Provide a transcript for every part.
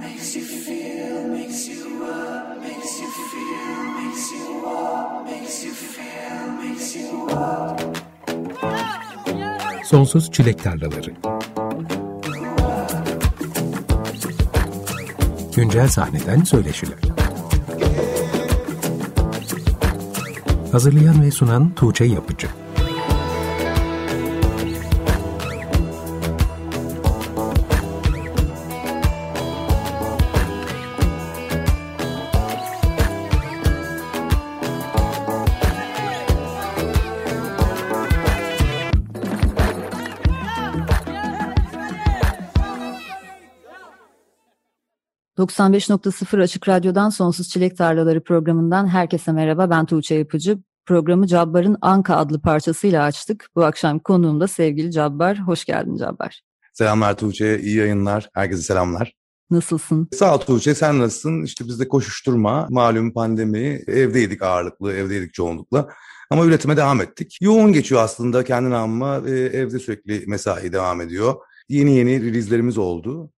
makes you feel, makes you up, makes you feel, makes you up, makes you feel, makes you up. Sonsuz Çilek Tarlaları Güncel sahneden söyleşiler. Hazırlayan ve sunan Tuğçe Yapıcı. 95.0 Açık Radyo'dan Sonsuz Çilek Tarlaları programından herkese merhaba. Ben Tuğçe Yapıcı. Programı Cabbar'ın Anka adlı parçasıyla açtık. Bu akşam konuğum da sevgili Cabbar. Hoş geldin Cabbar. Selamlar Tuğçe, iyi yayınlar. Herkese selamlar. Nasılsın? Sağ ol Tuğçe, sen nasılsın? İşte bizde koşuşturma, malum pandemi, evdeydik ağırlıklı, evdeydik çoğunlukla. Ama üretime devam ettik. Yoğun geçiyor aslında kendi namıma. E, evde sürekli mesai devam ediyor. Yeni yeni release'lerimiz oldu.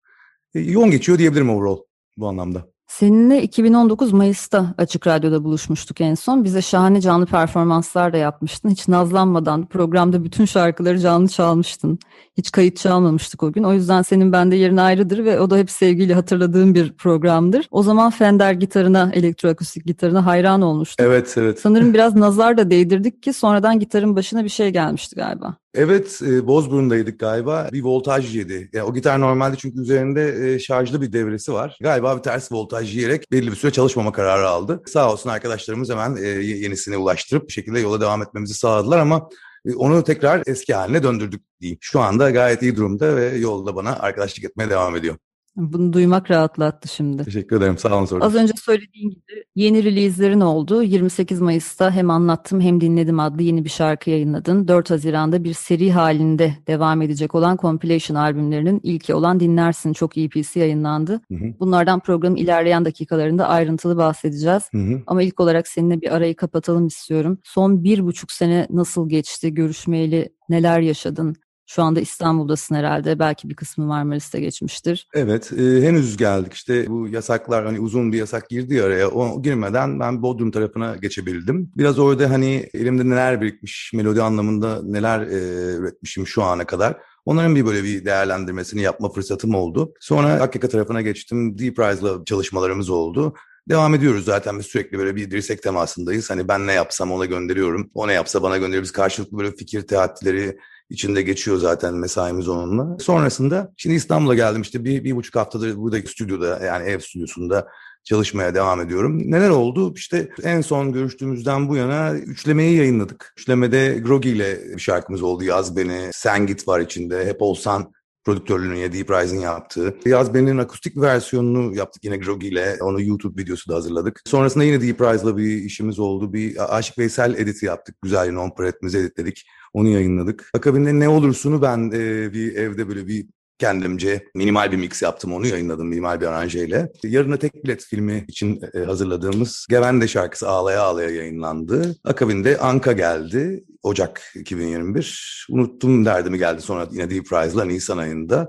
E, yoğun geçiyor diyebilirim overall bu anlamda. Seninle 2019 Mayıs'ta Açık Radyo'da buluşmuştuk en son. Bize şahane canlı performanslar da yapmıştın. Hiç nazlanmadan programda bütün şarkıları canlı çalmıştın. Hiç kayıt çalmamıştık o gün. O yüzden senin bende yerin ayrıdır ve o da hep sevgiyle hatırladığım bir programdır. O zaman Fender gitarına, elektroakustik gitarına hayran olmuştum. Evet, evet. Sanırım biraz nazar da değdirdik ki sonradan gitarın başına bir şey gelmişti galiba. Evet, e, Bozburun'daydık galiba. Bir voltaj yedi. Yani o gitar normalde çünkü üzerinde e, şarjlı bir devresi var. Galiba bir ters voltaj yiyerek belli bir süre çalışmama kararı aldı. Sağ olsun arkadaşlarımız hemen e, yenisini ulaştırıp bir şekilde yola devam etmemizi sağladılar ama e, onu tekrar eski haline döndürdük diyeyim. Şu anda gayet iyi durumda ve yolda bana arkadaşlık etmeye devam ediyor. Bunu duymak rahatlattı şimdi. Teşekkür ederim. Sağ olun sorduğunuz. Az önce söylediğin gibi yeni release'lerin oldu. 28 Mayıs'ta hem anlattım hem dinledim adlı yeni bir şarkı yayınladın. 4 Haziran'da bir seri halinde devam edecek olan compilation albümlerinin ilki olan Dinlersin çok EP'si yayınlandı. Hı hı. Bunlardan programın ilerleyen dakikalarında ayrıntılı bahsedeceğiz. Hı hı. Ama ilk olarak seninle bir arayı kapatalım istiyorum. Son bir buçuk sene nasıl geçti? Görüşmeyeli neler yaşadın? Şu anda İstanbul'dasın herhalde. Belki bir kısmı Marmaris'te geçmiştir. Evet, e, henüz geldik. İşte bu yasaklar hani uzun bir yasak girdi ya araya. O girmeden ben Bodrum tarafına geçebildim. Biraz orada hani elimde neler birikmiş, melodi anlamında neler e, üretmişim şu ana kadar. Onların bir böyle bir değerlendirmesini yapma fırsatım oldu. Sonra Akkaka tarafına geçtim. Deep Rise'la çalışmalarımız oldu. Devam ediyoruz zaten biz sürekli böyle bir dirsek temasındayız. Hani ben ne yapsam ona gönderiyorum. O ne yapsa bana gönderiyor. Biz karşılıklı böyle fikir teatleri, içinde geçiyor zaten mesaimiz onunla. Sonrasında şimdi İstanbul'a geldim işte bir, bir buçuk haftadır buradaki stüdyoda yani ev stüdyosunda çalışmaya devam ediyorum. Neler oldu? İşte en son görüştüğümüzden bu yana üçlemeyi yayınladık. Üçlemede Grogi ile bir şarkımız oldu. Yaz Beni, Sen Git var içinde. Hep Olsan prodüktörlüğünü ya Deep Rising yaptığı. Yaz Beni'nin akustik versiyonunu yaptık yine Grogi ile. Onu YouTube videosu da hazırladık. Sonrasında yine Deep Rise'la bir işimiz oldu. Bir Aşık Veysel editi yaptık. Güzel non paretimizi editledik. Onu yayınladık. Akabinde ne olursunu ben e, bir evde böyle bir kendimce minimal bir mix yaptım onu yayınladım minimal bir aranjeyle. Yarına Tek Bilet filmi için e, hazırladığımız Gevende şarkısı Ağlaya Ağlaya yayınlandı. Akabinde Anka geldi Ocak 2021. Unuttum derdimi geldi sonra yine Deep Rise'la Nisan ayında.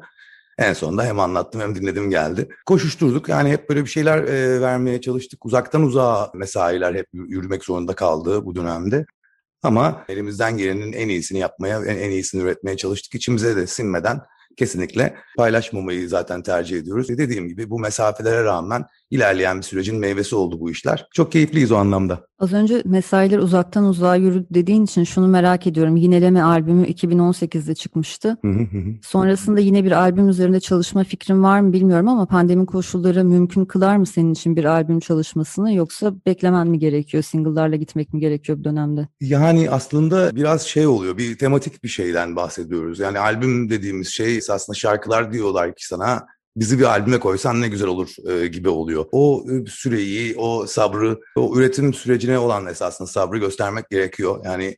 En sonunda hem anlattım hem dinledim geldi. Koşuşturduk yani hep böyle bir şeyler e, vermeye çalıştık. Uzaktan uzağa mesailer hep yürümek zorunda kaldı bu dönemde. Ama elimizden gelenin en iyisini yapmaya, en, en iyisini üretmeye çalıştık. İçimize de sinmeden kesinlikle paylaşmamayı zaten tercih ediyoruz. Dediğim gibi bu mesafelere rağmen ilerleyen bir sürecin meyvesi oldu bu işler. Çok keyifliyiz o anlamda. Az önce mesailer uzaktan uzağa yürüdü dediğin için şunu merak ediyorum. Yineleme albümü 2018'de çıkmıştı. Sonrasında yine bir albüm üzerinde çalışma fikrin var mı bilmiyorum ama pandemi koşulları mümkün kılar mı senin için bir albüm çalışmasını yoksa beklemen mi gerekiyor? Single'larla gitmek mi gerekiyor bu dönemde? Yani aslında biraz şey oluyor. Bir tematik bir şeyden bahsediyoruz. Yani albüm dediğimiz şey aslında şarkılar diyorlar ki sana bizi bir albüme koysan ne güzel olur e, gibi oluyor. O e, süreyi, o sabrı, o üretim sürecine olan esasında sabrı göstermek gerekiyor. Yani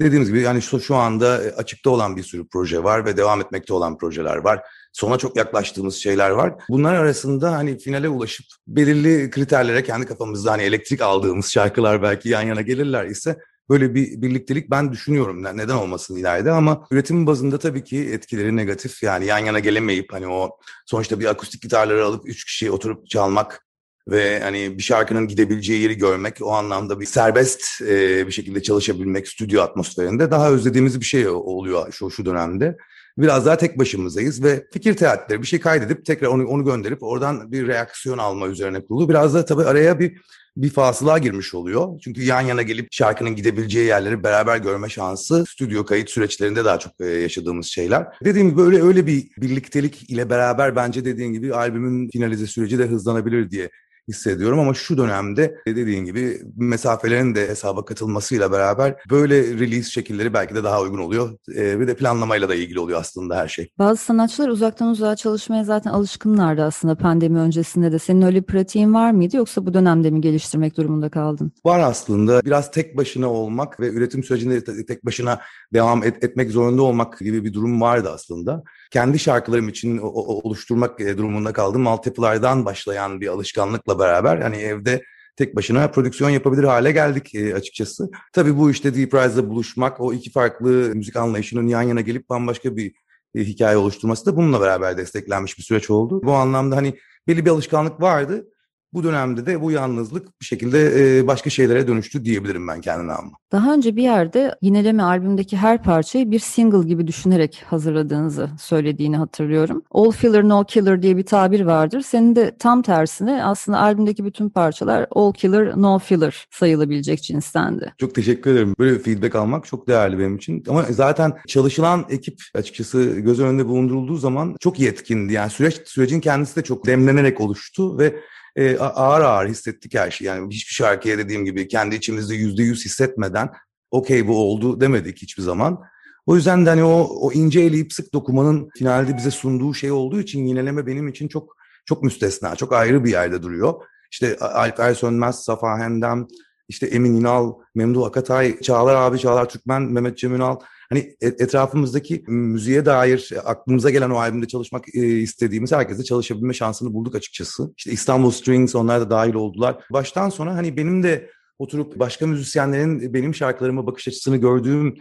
dediğimiz gibi yani şu, şu anda e, açıkta olan bir sürü proje var ve devam etmekte olan projeler var. Sona çok yaklaştığımız şeyler var. Bunlar arasında hani finale ulaşıp belirli kriterlere kendi kafamızda hani elektrik aldığımız şarkılar belki yan yana gelirler ise böyle bir birliktelik ben düşünüyorum neden olmasın ileride ama üretim bazında tabii ki etkileri negatif. Yani yan yana gelemeyip hani o sonuçta bir akustik gitarları alıp üç kişi oturup çalmak ve hani bir şarkının gidebileceği yeri görmek o anlamda bir serbest e, bir şekilde çalışabilmek stüdyo atmosferinde daha özlediğimiz bir şey oluyor şu şu dönemde. Biraz daha tek başımızdayız ve fikir teatleri bir şey kaydedip tekrar onu onu gönderip oradan bir reaksiyon alma üzerine kurulu. Biraz da tabii araya bir bir fasıla girmiş oluyor. Çünkü yan yana gelip şarkının gidebileceği yerleri beraber görme şansı stüdyo kayıt süreçlerinde daha çok yaşadığımız şeyler. Dediğim gibi öyle öyle bir birliktelik ile beraber bence dediğin gibi albümün finalize süreci de hızlanabilir diye hissediyorum ama şu dönemde dediğin gibi mesafelerin de hesaba katılmasıyla beraber böyle release şekilleri belki de daha uygun oluyor. E, bir de planlamayla da ilgili oluyor aslında her şey. Bazı sanatçılar uzaktan uzağa çalışmaya zaten alışkınlardı aslında pandemi öncesinde de. Senin öyle pratiğin var mıydı yoksa bu dönemde mi geliştirmek durumunda kaldın? Var aslında. Biraz tek başına olmak ve üretim sürecinde tek başına devam et, etmek zorunda olmak gibi bir durum vardı aslında. Kendi şarkılarım için oluşturmak e, durumunda kaldım. Altyapılardan başlayan bir alışkanlıkla beraber hani evde tek başına prodüksiyon yapabilir hale geldik e, açıkçası. Tabii bu işte Deep Rise'la buluşmak, o iki farklı müzik anlayışının yan yana gelip bambaşka bir e, hikaye oluşturması da bununla beraber desteklenmiş bir süreç oldu. Bu anlamda hani belli bir alışkanlık vardı. Bu dönemde de bu yalnızlık bir şekilde e, başka şeylere dönüştü diyebilirim ben kendime ama. Daha önce bir yerde Yineleme albümdeki her parçayı bir single gibi düşünerek hazırladığınızı söylediğini hatırlıyorum. All filler no killer diye bir tabir vardır. Senin de tam tersine aslında albümdeki bütün parçalar all killer no filler sayılabilecek cinstendi. Çok teşekkür ederim. Böyle feedback almak çok değerli benim için. Ama zaten çalışılan ekip açıkçası göz önünde bulundurulduğu zaman çok yetkindi. Yani süreç sürecin kendisi de çok demlenerek oluştu ve e, ağır ağır hissettik her şeyi. Yani hiçbir şarkıya dediğim gibi kendi içimizde yüzde yüz hissetmeden okey bu oldu demedik hiçbir zaman. O yüzden de hani o, o ince eleyip sık dokumanın finalde bize sunduğu şey olduğu için yineleme benim için çok çok müstesna, çok ayrı bir yerde duruyor. İşte Alper Sönmez, Safa Hendem, işte Emin İnal, Memduh Akatay, Çağlar abi, Çağlar Türkmen, Mehmet Cem Ünal. Hani etrafımızdaki müziğe dair aklımıza gelen o albümde çalışmak istediğimiz herkese çalışabilme şansını bulduk açıkçası. İşte İstanbul Strings onlar da dahil oldular. Baştan sona hani benim de oturup başka müzisyenlerin benim şarkılarıma bakış açısını gördüğüm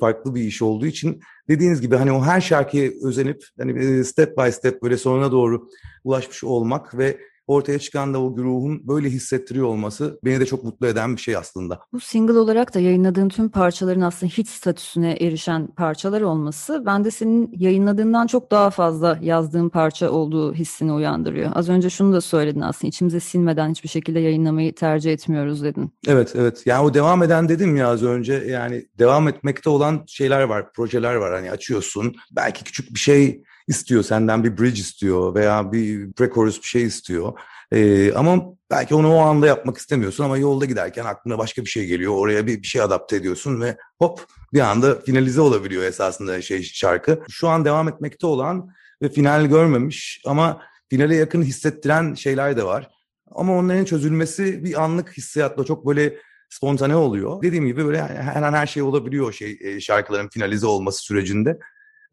farklı bir iş olduğu için dediğiniz gibi hani o her şarkıya özenip hani step by step böyle sonuna doğru ulaşmış olmak ve ortaya çıkan da o güruhun böyle hissettiriyor olması beni de çok mutlu eden bir şey aslında. Bu single olarak da yayınladığın tüm parçaların aslında hit statüsüne erişen parçalar olması bende senin yayınladığından çok daha fazla yazdığın parça olduğu hissini uyandırıyor. Az önce şunu da söyledin aslında içimize sinmeden hiçbir şekilde yayınlamayı tercih etmiyoruz dedin. Evet evet yani o devam eden dedim ya az önce yani devam etmekte olan şeyler var projeler var hani açıyorsun belki küçük bir şey istiyor senden bir bridge istiyor veya bir pre-chorus bir şey istiyor. Ee, ama belki onu o anda yapmak istemiyorsun ama yolda giderken aklına başka bir şey geliyor. Oraya bir, bir şey adapte ediyorsun ve hop bir anda finalize olabiliyor esasında şey şarkı. Şu an devam etmekte olan ve final görmemiş ama finale yakın hissettiren şeyler de var. Ama onların çözülmesi bir anlık hissiyatla çok böyle spontane oluyor. Dediğim gibi böyle her an her şey olabiliyor şey e, şarkıların finalize olması sürecinde.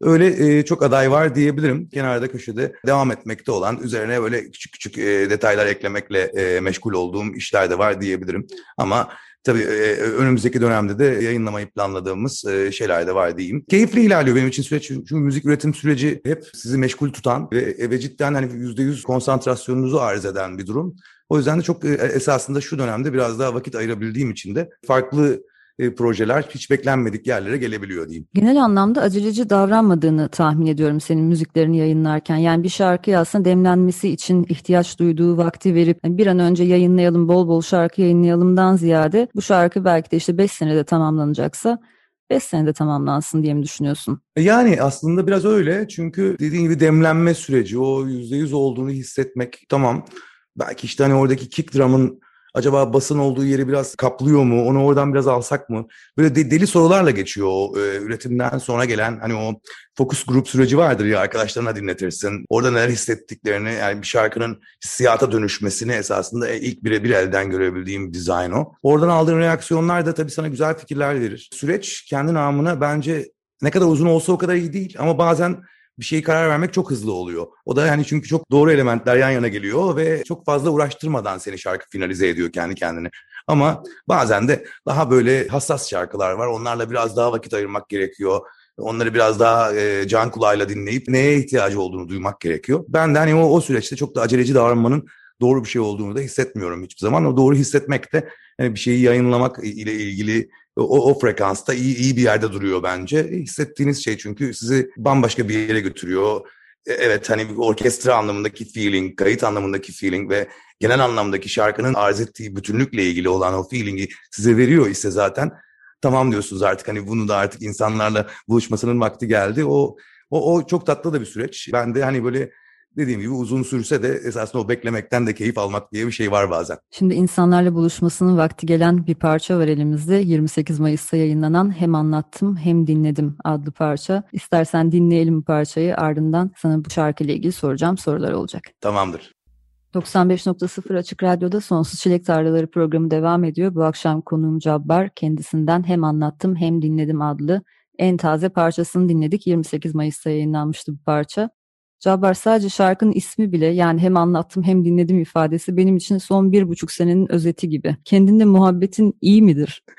Öyle e, çok aday var diyebilirim. Kenarda köşede devam etmekte olan, üzerine böyle küçük küçük e, detaylar eklemekle e, meşgul olduğum işler de var diyebilirim. Ama tabii e, önümüzdeki dönemde de yayınlamayı planladığımız e, şeyler de var diyeyim. Keyifli ilerliyor benim için süreç. Çünkü müzik üretim süreci hep sizi meşgul tutan ve, ve cidden hani yüzde yüz konsantrasyonunuzu arz eden bir durum. O yüzden de çok e, esasında şu dönemde biraz daha vakit ayırabildiğim için de farklı e, projeler hiç beklenmedik yerlere gelebiliyor diyeyim. Genel anlamda aceleci davranmadığını tahmin ediyorum senin müziklerini yayınlarken. Yani bir şarkıyı aslında demlenmesi için ihtiyaç duyduğu vakti verip bir an önce yayınlayalım, bol bol şarkı yayınlayalımdan ziyade bu şarkı belki de işte 5 senede tamamlanacaksa 5 senede tamamlansın diye mi düşünüyorsun? Yani aslında biraz öyle çünkü dediğin gibi demlenme süreci o %100 olduğunu hissetmek tamam. Belki işte hani oradaki kick drum'ın Acaba basın olduğu yeri biraz kaplıyor mu? Onu oradan biraz alsak mı? Böyle de, deli sorularla geçiyor o e, üretimden sonra gelen hani o fokus grup süreci vardır ya arkadaşlarına dinletirsin. Orada neler hissettiklerini yani bir şarkının hissiyata dönüşmesini esasında e, ilk birebir elden görebildiğim dizayn o. Oradan aldığın reaksiyonlar da tabii sana güzel fikirler verir. Süreç kendi namına bence ne kadar uzun olsa o kadar iyi değil ama bazen bir şeyi karar vermek çok hızlı oluyor. O da yani çünkü çok doğru elementler yan yana geliyor ve çok fazla uğraştırmadan seni şarkı finalize ediyor kendi kendine. Ama bazen de daha böyle hassas şarkılar var. Onlarla biraz daha vakit ayırmak gerekiyor. Onları biraz daha e, can kulağıyla dinleyip neye ihtiyacı olduğunu duymak gerekiyor. Ben de hani o, o süreçte çok da aceleci davranmanın doğru bir şey olduğunu da hissetmiyorum hiçbir zaman. O doğru hissetmek de yani bir şeyi yayınlamak ile ilgili o, o frekansta iyi, iyi bir yerde duruyor bence. Hissettiğiniz şey çünkü sizi bambaşka bir yere götürüyor. E, evet hani orkestra anlamındaki feeling, kayıt anlamındaki feeling ve genel anlamdaki şarkının arz ettiği bütünlükle ilgili olan o feeling'i size veriyor ise zaten tamam diyorsunuz artık hani bunu da artık insanlarla buluşmasının vakti geldi. O o, o çok tatlı da bir süreç. Ben de hani böyle dediğim gibi uzun sürse de esasında o beklemekten de keyif almak diye bir şey var bazen. Şimdi insanlarla buluşmasının vakti gelen bir parça var elimizde. 28 Mayıs'ta yayınlanan Hem Anlattım Hem Dinledim adlı parça. İstersen dinleyelim bu parçayı ardından sana bu şarkıyla ilgili soracağım sorular olacak. Tamamdır. 95.0 Açık Radyo'da Sonsuz Çilek Tarlaları programı devam ediyor. Bu akşam konuğum Cabbar. Kendisinden hem anlattım hem dinledim adlı en taze parçasını dinledik. 28 Mayıs'ta yayınlanmıştı bu parça. Cabbar sadece şarkının ismi bile yani hem anlattım hem dinledim ifadesi benim için son bir buçuk senenin özeti gibi. Kendinde muhabbetin iyi midir?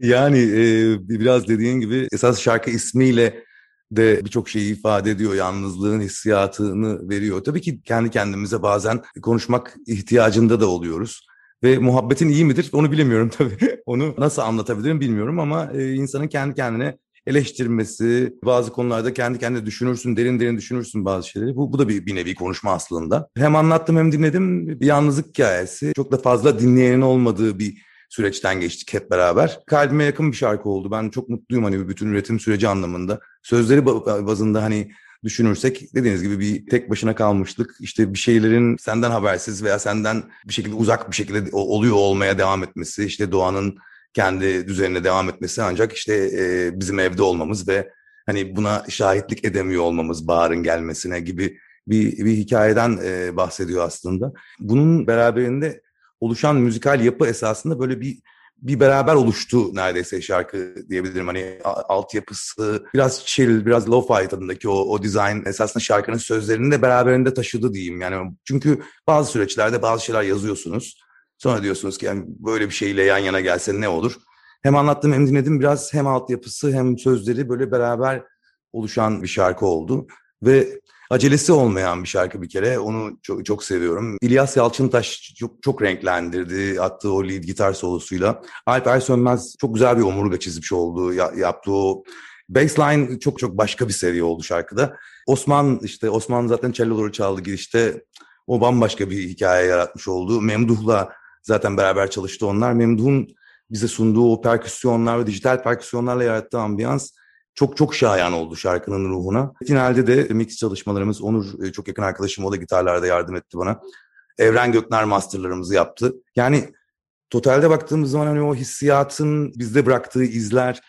Yani e, biraz dediğin gibi esas şarkı ismiyle de birçok şeyi ifade ediyor. Yalnızlığın hissiyatını veriyor. Tabii ki kendi kendimize bazen konuşmak ihtiyacında da oluyoruz. Ve muhabbetin iyi midir onu bilemiyorum tabii. Onu nasıl anlatabilirim bilmiyorum ama e, insanın kendi kendine eleştirmesi, bazı konularda kendi kendine düşünürsün, derin derin düşünürsün bazı şeyleri. Bu, bu da bir, bir nevi konuşma aslında. Hem anlattım hem dinledim. Bir yalnızlık hikayesi. Çok da fazla dinleyenin olmadığı bir süreçten geçtik hep beraber. Kalbime yakın bir şarkı oldu. Ben çok mutluyum hani bütün üretim süreci anlamında. Sözleri bazında hani düşünürsek dediğiniz gibi bir tek başına kalmışlık. İşte bir şeylerin senden habersiz veya senden bir şekilde uzak bir şekilde oluyor olmaya devam etmesi. İşte doğanın kendi düzenine devam etmesi ancak işte e, bizim evde olmamız ve hani buna şahitlik edemiyor olmamız baharın gelmesine gibi bir, bir hikayeden e, bahsediyor aslında. Bunun beraberinde oluşan müzikal yapı esasında böyle bir bir beraber oluştu neredeyse şarkı diyebilirim. Hani altyapısı biraz chill, biraz lo-fi tadındaki o, o design esasında şarkının sözlerini de beraberinde taşıdı diyeyim. Yani çünkü bazı süreçlerde bazı şeyler yazıyorsunuz. Sonra diyorsunuz ki yani böyle bir şeyle yan yana gelse ne olur? Hem anlattım hem dinledim biraz hem altyapısı hem sözleri böyle beraber oluşan bir şarkı oldu. Ve acelesi olmayan bir şarkı bir kere. Onu çok, çok seviyorum. İlyas Yalçıntaş çok, çok renklendirdi attığı o lead gitar solosuyla. Alper Sönmez çok güzel bir omurga çizmiş oldu. Ya, yaptığı o bassline çok çok başka bir seviye oldu şarkıda. Osman işte Osman zaten celloları çaldı girişte. O bambaşka bir hikaye yaratmış oldu. Memduh'la zaten beraber çalıştı onlar. Memduh'un bize sunduğu o perküsyonlar ve dijital perküsyonlarla yarattığı ambiyans çok çok şayan oldu şarkının ruhuna. Finalde de mix çalışmalarımız Onur e, çok yakın arkadaşım o da gitarlarda yardım etti bana. Evren Gökner masterlarımızı yaptı. Yani totalde baktığımız zaman hani o hissiyatın bizde bıraktığı izler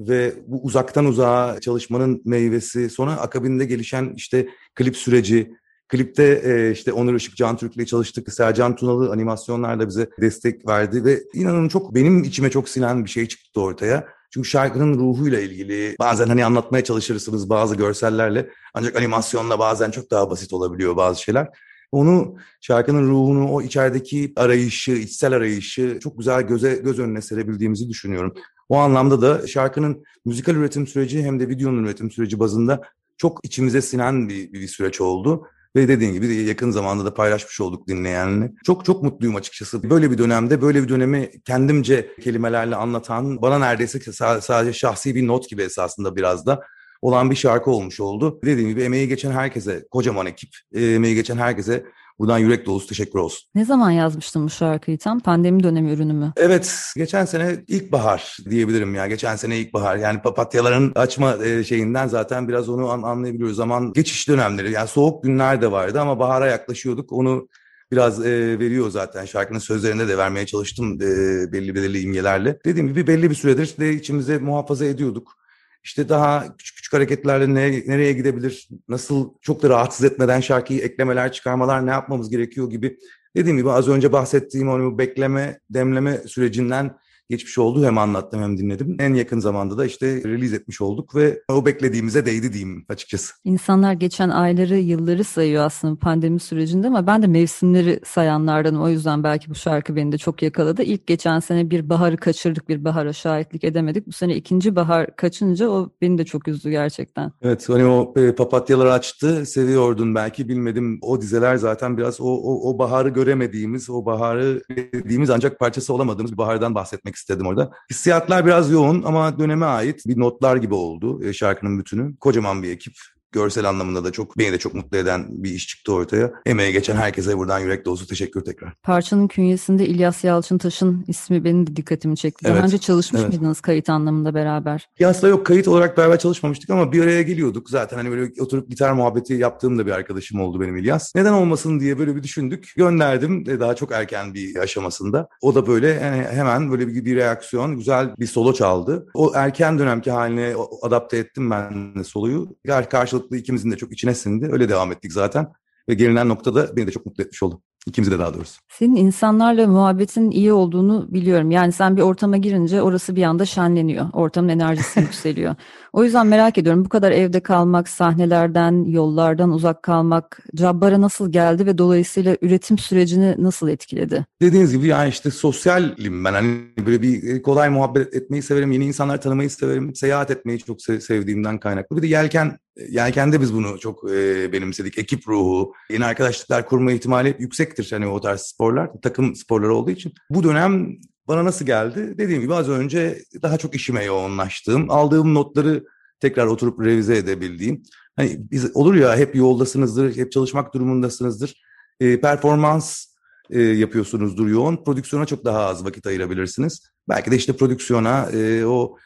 ve bu uzaktan uzağa çalışmanın meyvesi sonra akabinde gelişen işte klip süreci Klipte e, işte Onur Işık, Can Türk'le çalıştık. Sercan Tunalı animasyonlarla bize destek verdi ve inanın çok benim içime çok sinen bir şey çıktı ortaya. Çünkü şarkının ruhuyla ilgili bazen hani anlatmaya çalışırsınız bazı görsellerle ancak animasyonla bazen çok daha basit olabiliyor bazı şeyler. Onu şarkının ruhunu, o içerideki arayışı, içsel arayışı çok güzel göze göz önüne serebildiğimizi düşünüyorum. O anlamda da şarkının müzikal üretim süreci hem de videonun üretim süreci bazında çok içimize sinen bir, bir süreç oldu. Ve dediğin gibi yakın zamanda da paylaşmış olduk dinleyenle. Çok çok mutluyum açıkçası. Böyle bir dönemde böyle bir dönemi kendimce kelimelerle anlatan bana neredeyse sadece şahsi bir not gibi esasında biraz da olan bir şarkı olmuş oldu. Dediğim gibi emeği geçen herkese, kocaman ekip, emeği geçen herkese Buradan yürek dolusu teşekkür olsun. Ne zaman yazmıştın bu şarkıyı tam? Pandemi dönemi ürünü mü? Evet, geçen sene ilkbahar diyebilirim ya. Geçen sene ilkbahar. Yani papatyaların açma e, şeyinden zaten biraz onu anlayabiliyoruz. Zaman geçiş dönemleri. Yani soğuk günler de vardı ama bahara yaklaşıyorduk. Onu biraz e, veriyor zaten. Şarkının sözlerinde de vermeye çalıştım e, belli belirli imgelerle. Dediğim gibi belli bir süredir de içimize muhafaza ediyorduk işte daha küçük küçük hareketlerle ne, nereye gidebilir, nasıl çok da rahatsız etmeden şarkıyı eklemeler, çıkarmalar ne yapmamız gerekiyor gibi. Dediğim gibi az önce bahsettiğim onu bekleme, demleme sürecinden geçmiş oldu. Hem anlattım hem dinledim. En yakın zamanda da işte release etmiş olduk ve o beklediğimize değdi diyeyim açıkçası. İnsanlar geçen ayları, yılları sayıyor aslında pandemi sürecinde ama ben de mevsimleri sayanlardanım. O yüzden belki bu şarkı beni de çok yakaladı. İlk geçen sene bir baharı kaçırdık, bir bahara şahitlik edemedik. Bu sene ikinci bahar kaçınca o beni de çok üzdü gerçekten. Evet hani o e, papatyalar açtı, seviyordun belki bilmedim. O dizeler zaten biraz o, o, o baharı göremediğimiz, o baharı dediğimiz ancak parçası olamadığımız bir bahardan bahsetmek istedim orada. Hissiyatlar biraz yoğun ama döneme ait bir notlar gibi oldu e, şarkının bütünü. Kocaman bir ekip görsel anlamında da çok beni de çok mutlu eden bir iş çıktı ortaya. Emeğe geçen herkese buradan yürek dolusu teşekkür tekrar. Parçanın künyesinde İlyas Yalçıntaş'ın ismi benim de dikkatimi çekti. Daha Evet, önce çalışmış evet. mıydınız kayıt anlamında beraber? Ya aslında yok kayıt olarak beraber çalışmamıştık ama bir araya geliyorduk zaten hani böyle oturup gitar muhabbeti yaptığım da bir arkadaşım oldu benim İlyas. Neden olmasın diye böyle bir düşündük. Gönderdim e, daha çok erken bir aşamasında. O da böyle yani hemen böyle bir, bir reaksiyon güzel bir solo çaldı. O erken dönemki haline adapte ettim ben de soloyu. Yani karşılıklı ikimizin de çok içine sindi. Öyle devam ettik zaten. Ve gelinen noktada beni de çok mutlu etmiş oldu. İkimizi de daha doğrusu. Senin insanlarla muhabbetin iyi olduğunu biliyorum. Yani sen bir ortama girince orası bir anda şenleniyor. Ortamın enerjisi yükseliyor. O yüzden merak ediyorum bu kadar evde kalmak, sahnelerden, yollardan uzak kalmak Cabbar'a nasıl geldi ve dolayısıyla üretim sürecini nasıl etkiledi? Dediğiniz gibi yani işte sosyalim ben hani böyle bir e, kolay muhabbet etmeyi severim, yeni insanlar tanımayı severim, seyahat etmeyi çok se- sevdiğimden kaynaklı. Bir de yelken, yelkende biz bunu çok e, benimsedik. Ekip ruhu, yeni arkadaşlıklar kurma ihtimali yüksektir hani o tarz sporlar, takım sporları olduğu için. Bu dönem bana nasıl geldi? Dediğim gibi az önce daha çok işime yoğunlaştığım, aldığım notları tekrar oturup revize edebildiğim. Hani biz olur ya hep yoldasınızdır, hep çalışmak durumundasınızdır. E, performans e, yapıyorsunuzdur yoğun. Prodüksiyona çok daha az vakit ayırabilirsiniz. Belki de işte prodüksiyona e, o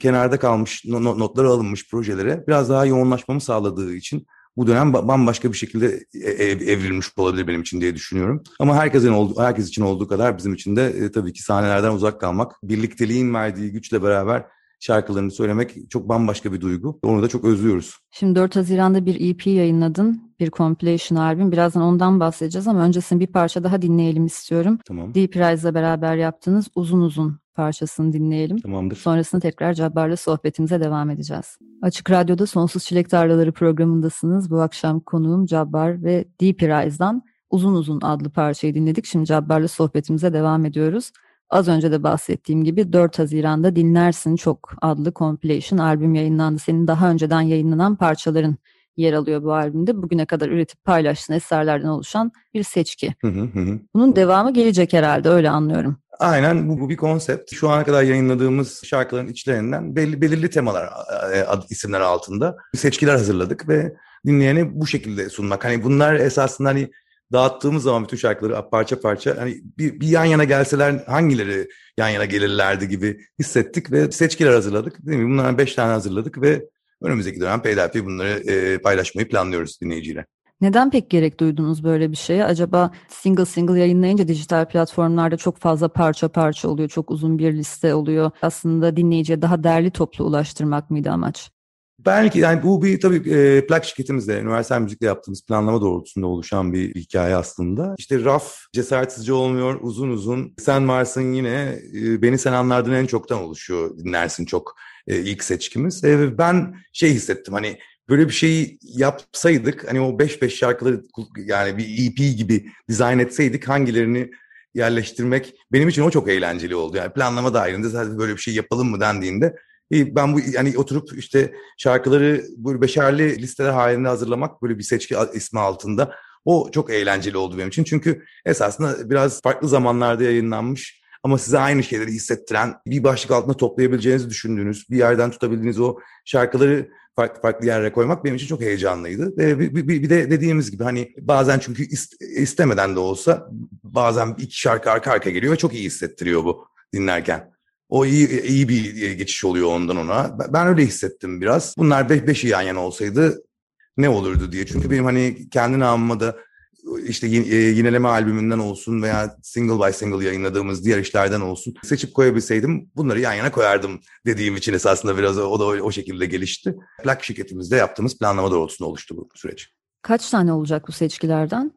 kenarda kalmış no- no- notları alınmış projelere biraz daha yoğunlaşmamı sağladığı için bu dönem ba- bambaşka bir şekilde e- ev- evrilmiş olabilir benim için diye düşünüyorum. Ama herkesin olduğu, herkes için olduğu kadar bizim için de e, tabii ki sahnelerden uzak kalmak, birlikteliğin verdiği güçle beraber şarkılarını söylemek çok bambaşka bir duygu. Onu da çok özlüyoruz. Şimdi 4 Haziran'da bir EP yayınladın. Bir compilation albüm. Birazdan ondan bahsedeceğiz ama öncesinde bir parça daha dinleyelim istiyorum. Tamam. Deep Rise'la beraber yaptığınız uzun uzun parçasını dinleyelim. Tamamdır. Sonrasında tekrar Cabbar'la sohbetimize devam edeceğiz. Açık Radyo'da Sonsuz Çilek Tarlaları programındasınız. Bu akşam konuğum Cabbar ve Deep Rise'dan Uzun Uzun adlı parçayı dinledik. Şimdi Cabbar'la sohbetimize devam ediyoruz. Az önce de bahsettiğim gibi 4 Haziran'da Dinlersin Çok adlı compilation albüm yayınlandı. Senin daha önceden yayınlanan parçaların yer alıyor bu albümde. Bugüne kadar üretip paylaştığın eserlerden oluşan bir seçki. Hı hı hı. Bunun devamı gelecek herhalde öyle anlıyorum. Aynen bu, bu bir konsept. Şu ana kadar yayınladığımız şarkıların içlerinden belli, belirli temalar, e, ad, isimler altında seçkiler hazırladık ve dinleyene bu şekilde sunmak. Hani bunlar esasında hani dağıttığımız zaman bütün şarkıları parça parça hani bir, bir yan yana gelseler hangileri yan yana gelirlerdi gibi hissettik ve seçkiler hazırladık. Değil mi? Bunlardan beş tane hazırladık ve önümüzdeki dönem peyderpey bunları e, paylaşmayı planlıyoruz dinleyiciyle. Neden pek gerek duydunuz böyle bir şeye? Acaba single single yayınlayınca dijital platformlarda çok fazla parça parça oluyor, çok uzun bir liste oluyor. Aslında dinleyiciye daha derli toplu ulaştırmak mıydı amaç? Belki yani bu bir tabii e, plak şirketimizle, üniversal müzikle yaptığımız planlama doğrultusunda oluşan bir hikaye aslında. İşte raf cesaretsizce olmuyor, uzun uzun. Sen varsın yine, e, beni sen anlardın en çoktan oluşuyor, dinlersin çok e, ilk seçkimiz. E, ben şey hissettim hani böyle bir şeyi yapsaydık, hani o 5-5 şarkıları yani bir EP gibi dizayn etseydik hangilerini yerleştirmek benim için o çok eğlenceli oldu. Yani planlama dahilinde zaten böyle bir şey yapalım mı dendiğinde ben bu yani oturup işte şarkıları böyle beşerli listeler halinde hazırlamak böyle bir seçki ismi altında o çok eğlenceli oldu benim için. Çünkü esasında biraz farklı zamanlarda yayınlanmış ama size aynı şeyleri hissettiren bir başlık altında toplayabileceğinizi düşündüğünüz bir yerden tutabildiğiniz o şarkıları farklı farklı yerlere koymak benim için çok heyecanlıydı. Bir, bir, bir de dediğimiz gibi hani bazen çünkü istemeden de olsa bazen iki şarkı arka arka geliyor ve çok iyi hissettiriyor bu dinlerken. O iyi, iyi bir geçiş oluyor ondan ona. Ben öyle hissettim biraz. Bunlar beş, beşi yan yana olsaydı ne olurdu diye. Çünkü benim hani kendi namıma da işte yineleme albümünden olsun veya single by single yayınladığımız diğer işlerden olsun seçip koyabilseydim bunları yan yana koyardım dediğim için esasında biraz o da o şekilde gelişti. Plak şirketimizde yaptığımız planlama doğrultusunda oluştu bu süreç. Kaç tane olacak bu seçkilerden?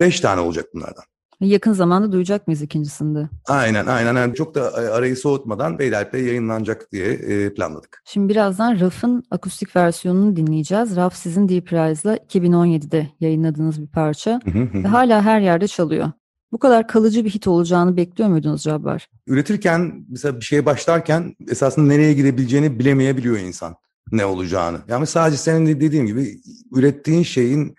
Beş tane olacak bunlardan. Yakın zamanda duyacak mıyız ikincisinde? Aynen aynen. Yani çok da arayı soğutmadan Beylerbeyi yayınlanacak diye e, planladık. Şimdi birazdan Raf'ın akustik versiyonunu dinleyeceğiz. Raf sizin Deep Rise'la 2017'de yayınladığınız bir parça ve hala her yerde çalıyor. Bu kadar kalıcı bir hit olacağını bekliyor muydunuz Cabbar? Üretirken mesela bir şeye başlarken esasında nereye gidebileceğini bilemeyebiliyor insan ne olacağını. Yani sadece senin dediğin gibi ürettiğin şeyin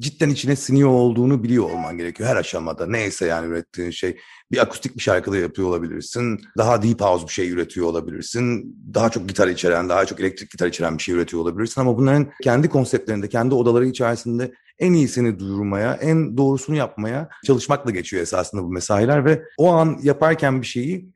cidden içine siniyor olduğunu biliyor olman gerekiyor her aşamada. Neyse yani ürettiğin şey. Bir akustik bir şarkıda yapıyor olabilirsin. Daha deep house bir şey üretiyor olabilirsin. Daha çok gitar içeren, daha çok elektrik gitar içeren bir şey üretiyor olabilirsin. Ama bunların kendi konseptlerinde, kendi odaları içerisinde en iyisini duyurmaya, en doğrusunu yapmaya çalışmakla geçiyor esasında bu mesailer ve o an yaparken bir şeyi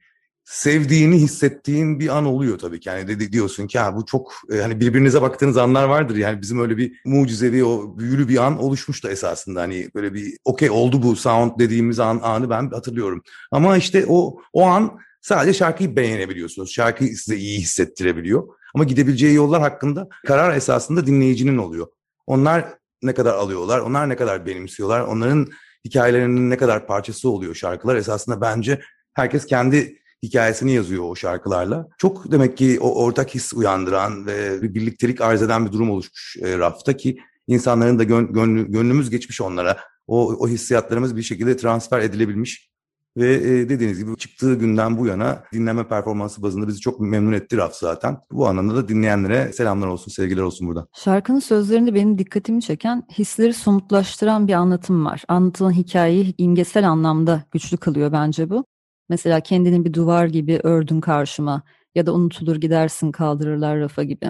sevdiğini hissettiğin bir an oluyor tabii ki. Yani de, diyorsun ki ha bu çok e, hani birbirinize baktığınız anlar vardır. Yani bizim öyle bir mucizevi o büyülü bir an oluşmuştu esasında. Hani böyle bir okey oldu bu sound dediğimiz an anı ben hatırlıyorum. Ama işte o o an sadece şarkıyı beğenebiliyorsunuz. Şarkıyı size iyi hissettirebiliyor. Ama gidebileceği yollar hakkında karar esasında dinleyicinin oluyor. Onlar ne kadar alıyorlar, onlar ne kadar benimsiyorlar, onların hikayelerinin ne kadar parçası oluyor şarkılar esasında bence herkes kendi hikayesini yazıyor o şarkılarla. Çok demek ki o ortak his uyandıran ve bir birliktelik arz eden bir durum oluşmuş e, rafta ki insanların da gön, gönlü, gönlümüz geçmiş onlara. O, o hissiyatlarımız bir şekilde transfer edilebilmiş. Ve e, dediğiniz gibi çıktığı günden bu yana dinleme performansı bazında bizi çok memnun etti Raf zaten. Bu anlamda da dinleyenlere selamlar olsun, sevgiler olsun burada. Şarkının sözlerinde benim dikkatimi çeken hisleri somutlaştıran bir anlatım var. Anlatılan hikayeyi imgesel anlamda güçlü kılıyor bence bu. Mesela kendini bir duvar gibi ördün karşıma ya da unutulur gidersin kaldırırlar rafa gibi.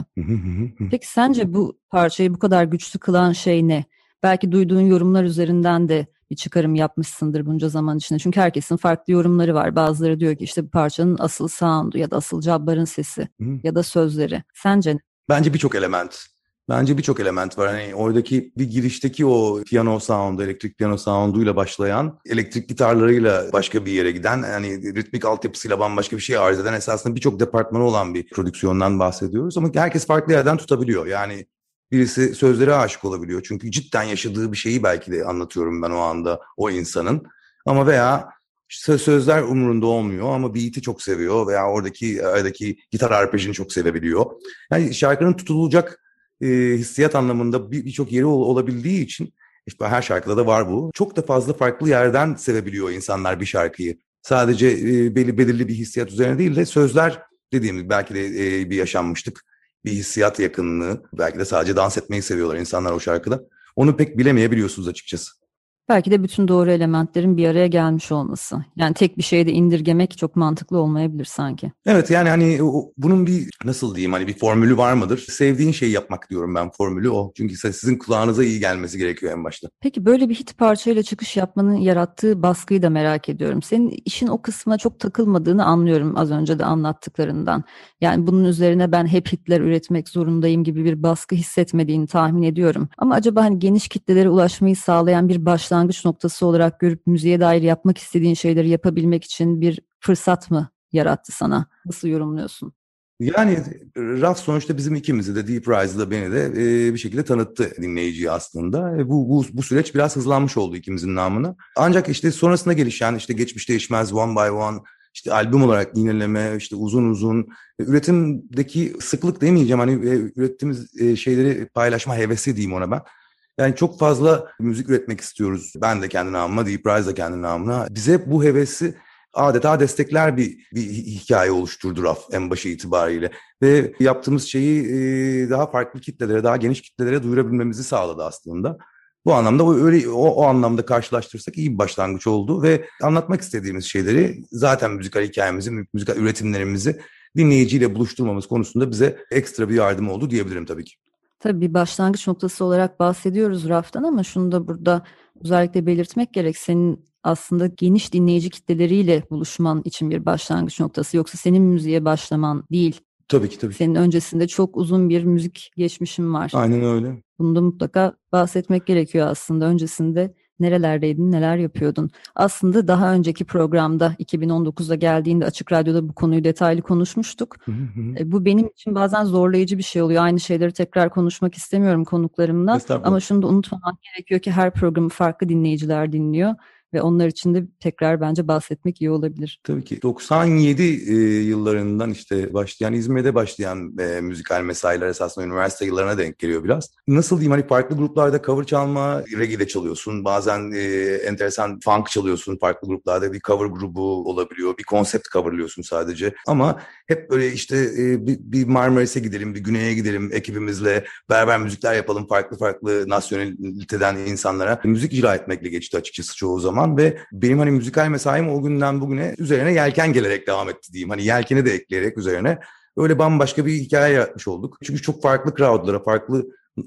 Peki sence bu parçayı bu kadar güçlü kılan şey ne? Belki duyduğun yorumlar üzerinden de bir çıkarım yapmışsındır bunca zaman içinde. Çünkü herkesin farklı yorumları var. Bazıları diyor ki işte bu parçanın asıl sound'u ya da asıl Cabbar'ın sesi ya da sözleri. Sence ne? Bence birçok element. Bence birçok element var. Hani oradaki bir girişteki o piyano sound'u, elektrik piyano sound'uyla başlayan, elektrik gitarlarıyla başka bir yere giden, hani ritmik altyapısıyla bambaşka bir şey arz eden esasında birçok departmanı olan bir prodüksiyondan bahsediyoruz. Ama herkes farklı yerden tutabiliyor. Yani birisi sözlere aşık olabiliyor. Çünkü cidden yaşadığı bir şeyi belki de anlatıyorum ben o anda o insanın. Ama veya sözler umurunda olmuyor ama beat'i çok seviyor veya oradaki aradaki gitar arpejini çok sevebiliyor. Yani şarkının tutulacak e, hissiyat anlamında birçok bir yeri ol, olabildiği için işte her şarkıda da var bu. Çok da fazla farklı yerden sevebiliyor insanlar bir şarkıyı. Sadece e, belli belirli bir hissiyat üzerine değil de sözler dediğim gibi belki de e, bir yaşanmıştık. Bir hissiyat yakınlığı. Belki de sadece dans etmeyi seviyorlar insanlar o şarkıda. Onu pek bilemeyebiliyorsunuz açıkçası. Belki de bütün doğru elementlerin bir araya gelmiş olması. Yani tek bir şeyde indirgemek çok mantıklı olmayabilir sanki. Evet yani hani bunun bir nasıl diyeyim hani bir formülü var mıdır? Sevdiğin şeyi yapmak diyorum ben formülü o. Çünkü sizin kulağınıza iyi gelmesi gerekiyor en başta. Peki böyle bir hit parçayla çıkış yapmanın yarattığı baskıyı da merak ediyorum. Senin işin o kısmına çok takılmadığını anlıyorum az önce de anlattıklarından. Yani bunun üzerine ben hep hitler üretmek zorundayım gibi bir baskı hissetmediğini tahmin ediyorum. Ama acaba hani geniş kitlelere ulaşmayı sağlayan bir başlangıç başlangıç noktası olarak görüp müziğe dair yapmak istediğin şeyleri yapabilmek için bir fırsat mı yarattı sana? Nasıl yorumluyorsun? Yani Raf sonuçta bizim ikimizi de Deep Rise'da beni de e, bir şekilde tanıttı dinleyiciyi aslında. E, bu, bu, bu süreç biraz hızlanmış oldu ikimizin namına. Ancak işte sonrasında gelişen işte geçmiş değişmez one by one işte albüm olarak yineleme, işte uzun uzun üretimdeki sıklık demeyeceğim hani ürettiğimiz şeyleri paylaşma hevesi diyeyim ona ben. Yani çok fazla müzik üretmek istiyoruz. Ben de kendi namıma, Deep Rise de kendi namına. Bize bu hevesi adeta destekler bir, bir hikaye oluşturdu Raf en başı itibariyle. Ve yaptığımız şeyi daha farklı kitlelere, daha geniş kitlelere duyurabilmemizi sağladı aslında. Bu anlamda o öyle o, o anlamda karşılaştırırsak iyi bir başlangıç oldu ve anlatmak istediğimiz şeyleri zaten müzikal hikayemizi, müzikal üretimlerimizi dinleyiciyle buluşturmamız konusunda bize ekstra bir yardım oldu diyebilirim tabii ki. Tabii bir başlangıç noktası olarak bahsediyoruz raftan ama şunu da burada özellikle belirtmek gerek. Senin aslında geniş dinleyici kitleleriyle buluşman için bir başlangıç noktası. Yoksa senin müziğe başlaman değil. Tabii ki tabii. Senin öncesinde çok uzun bir müzik geçmişin var. Aynen öyle. Bunu da mutlaka bahsetmek gerekiyor aslında. Öncesinde nerelerdeydin, neler yapıyordun? Aslında daha önceki programda 2019'da geldiğinde Açık Radyo'da bu konuyu detaylı konuşmuştuk. E, bu benim için bazen zorlayıcı bir şey oluyor. Aynı şeyleri tekrar konuşmak istemiyorum konuklarımla. Ama şunu da unutmamak gerekiyor ki her programı farklı dinleyiciler dinliyor. Ve onlar için de tekrar bence bahsetmek iyi olabilir. Tabii ki 97 e, yıllarından işte başlayan İzmir'de başlayan e, müzikal mesailer esasında üniversite yıllarına denk geliyor biraz. Nasıl diyeyim hani farklı gruplarda cover çalma, reggae çalıyorsun. Bazen e, enteresan funk çalıyorsun. Farklı gruplarda bir cover grubu olabiliyor. Bir konsept coverlıyorsun sadece. Ama hep böyle işte e, bir, bir Marmaris'e gidelim, bir güneye gidelim ekibimizle beraber müzikler yapalım farklı farklı nasyonaliteden insanlara. Müzik icra etmekle geçti açıkçası çoğu zaman ve benim hani müzikal mesaim o günden bugüne üzerine yelken gelerek devam etti diyeyim. Hani yelkeni de ekleyerek üzerine öyle bambaşka bir hikaye yaratmış olduk. Çünkü çok farklı crowdlara, farklı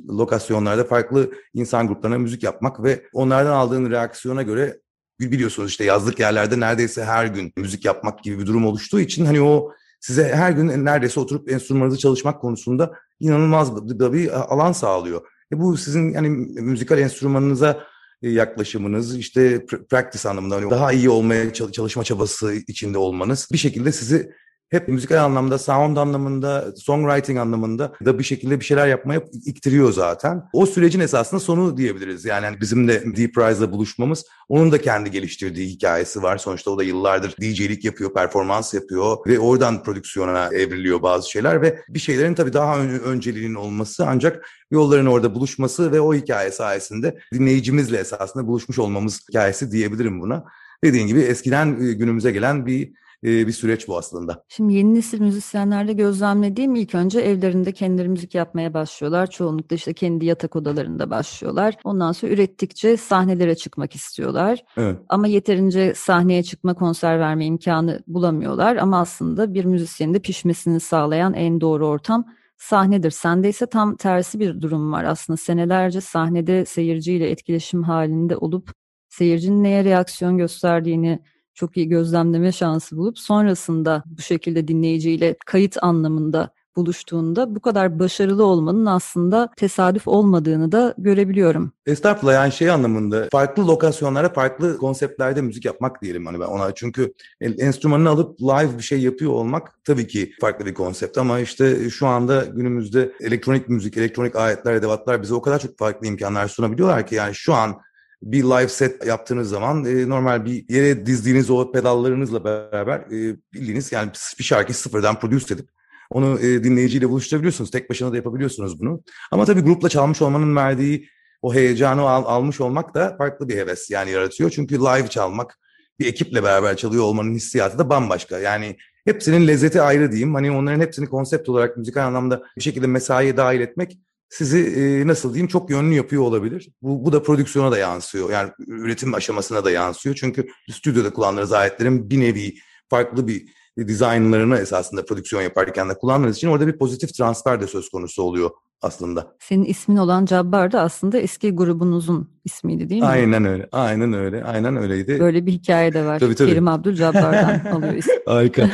lokasyonlarda farklı insan gruplarına müzik yapmak ve onlardan aldığın reaksiyona göre biliyorsunuz işte yazlık yerlerde neredeyse her gün müzik yapmak gibi bir durum oluştuğu için hani o size her gün neredeyse oturup enstrümanınızı çalışmak konusunda inanılmaz bir, bir alan sağlıyor. E bu sizin yani müzikal enstrümanınıza yaklaşımınız, işte practice anlamında hani daha iyi olmaya çalışma çabası içinde olmanız bir şekilde sizi hep müzikal anlamda, sound anlamında, songwriting anlamında da bir şekilde bir şeyler yapmaya iktiriyor zaten. O sürecin esasında sonu diyebiliriz. Yani bizim de Deep Rise'la buluşmamız onun da kendi geliştirdiği hikayesi var. Sonuçta o da yıllardır DJ'lik yapıyor, performans yapıyor ve oradan prodüksiyona evriliyor bazı şeyler ve bir şeylerin tabii daha ön önceliğinin olması ancak yolların orada buluşması ve o hikaye sayesinde dinleyicimizle esasında buluşmuş olmamız hikayesi diyebilirim buna. Dediğin gibi eskiden günümüze gelen bir bir süreç bu aslında. Şimdi yeni nesil müzisyenlerde gözlemlediğim ilk önce evlerinde kendileri müzik yapmaya başlıyorlar. Çoğunlukla işte kendi yatak odalarında başlıyorlar. Ondan sonra ürettikçe sahnelere çıkmak istiyorlar. Evet. Ama yeterince sahneye çıkma, konser verme imkanı bulamıyorlar. Ama aslında bir müzisyenin de pişmesini sağlayan en doğru ortam sahnedir. Sende ise tam tersi bir durum var. Aslında senelerce sahnede seyirciyle etkileşim halinde olup seyircinin neye reaksiyon gösterdiğini çok iyi gözlemleme şansı bulup sonrasında bu şekilde dinleyiciyle kayıt anlamında buluştuğunda bu kadar başarılı olmanın aslında tesadüf olmadığını da görebiliyorum. Estağfurullah yani şey anlamında farklı lokasyonlara farklı konseptlerde müzik yapmak diyelim hani ben ona. Çünkü enstrümanını alıp live bir şey yapıyor olmak tabii ki farklı bir konsept ama işte şu anda günümüzde elektronik müzik, elektronik aletler, edevatlar bize o kadar çok farklı imkanlar sunabiliyorlar ki yani şu an bir live set yaptığınız zaman e, normal bir yere dizdiğiniz o pedallarınızla beraber e, bildiğiniz yani bir şarkıyı sıfırdan produce edip onu e, dinleyiciyle buluşturabiliyorsunuz. Tek başına da yapabiliyorsunuz bunu. Ama tabii grupla çalmış olmanın verdiği o heyecanı al, almış olmak da farklı bir heves yani yaratıyor. Çünkü live çalmak, bir ekiple beraber çalıyor olmanın hissiyatı da bambaşka. Yani hepsinin lezzeti ayrı diyeyim. Hani onların hepsini konsept olarak müzikal anlamda bir şekilde mesaiye dahil etmek sizi nasıl diyeyim çok yönlü yapıyor olabilir. Bu, bu da prodüksiyona da yansıyor. Yani üretim aşamasına da yansıyor. Çünkü stüdyoda kullandığınız aletlerin bir nevi farklı bir dizaynlarını esasında prodüksiyon yaparken de kullandığınız için orada bir pozitif transfer de söz konusu oluyor aslında. Senin ismin olan Cabbar da aslında eski grubunuzun ismiydi değil mi? Aynen öyle. Aynen öyle. Aynen öyleydi. Böyle bir hikaye de var. Tabii, tabii. Kerim Abdül Cabbar'dan alıyor ismi. Harika.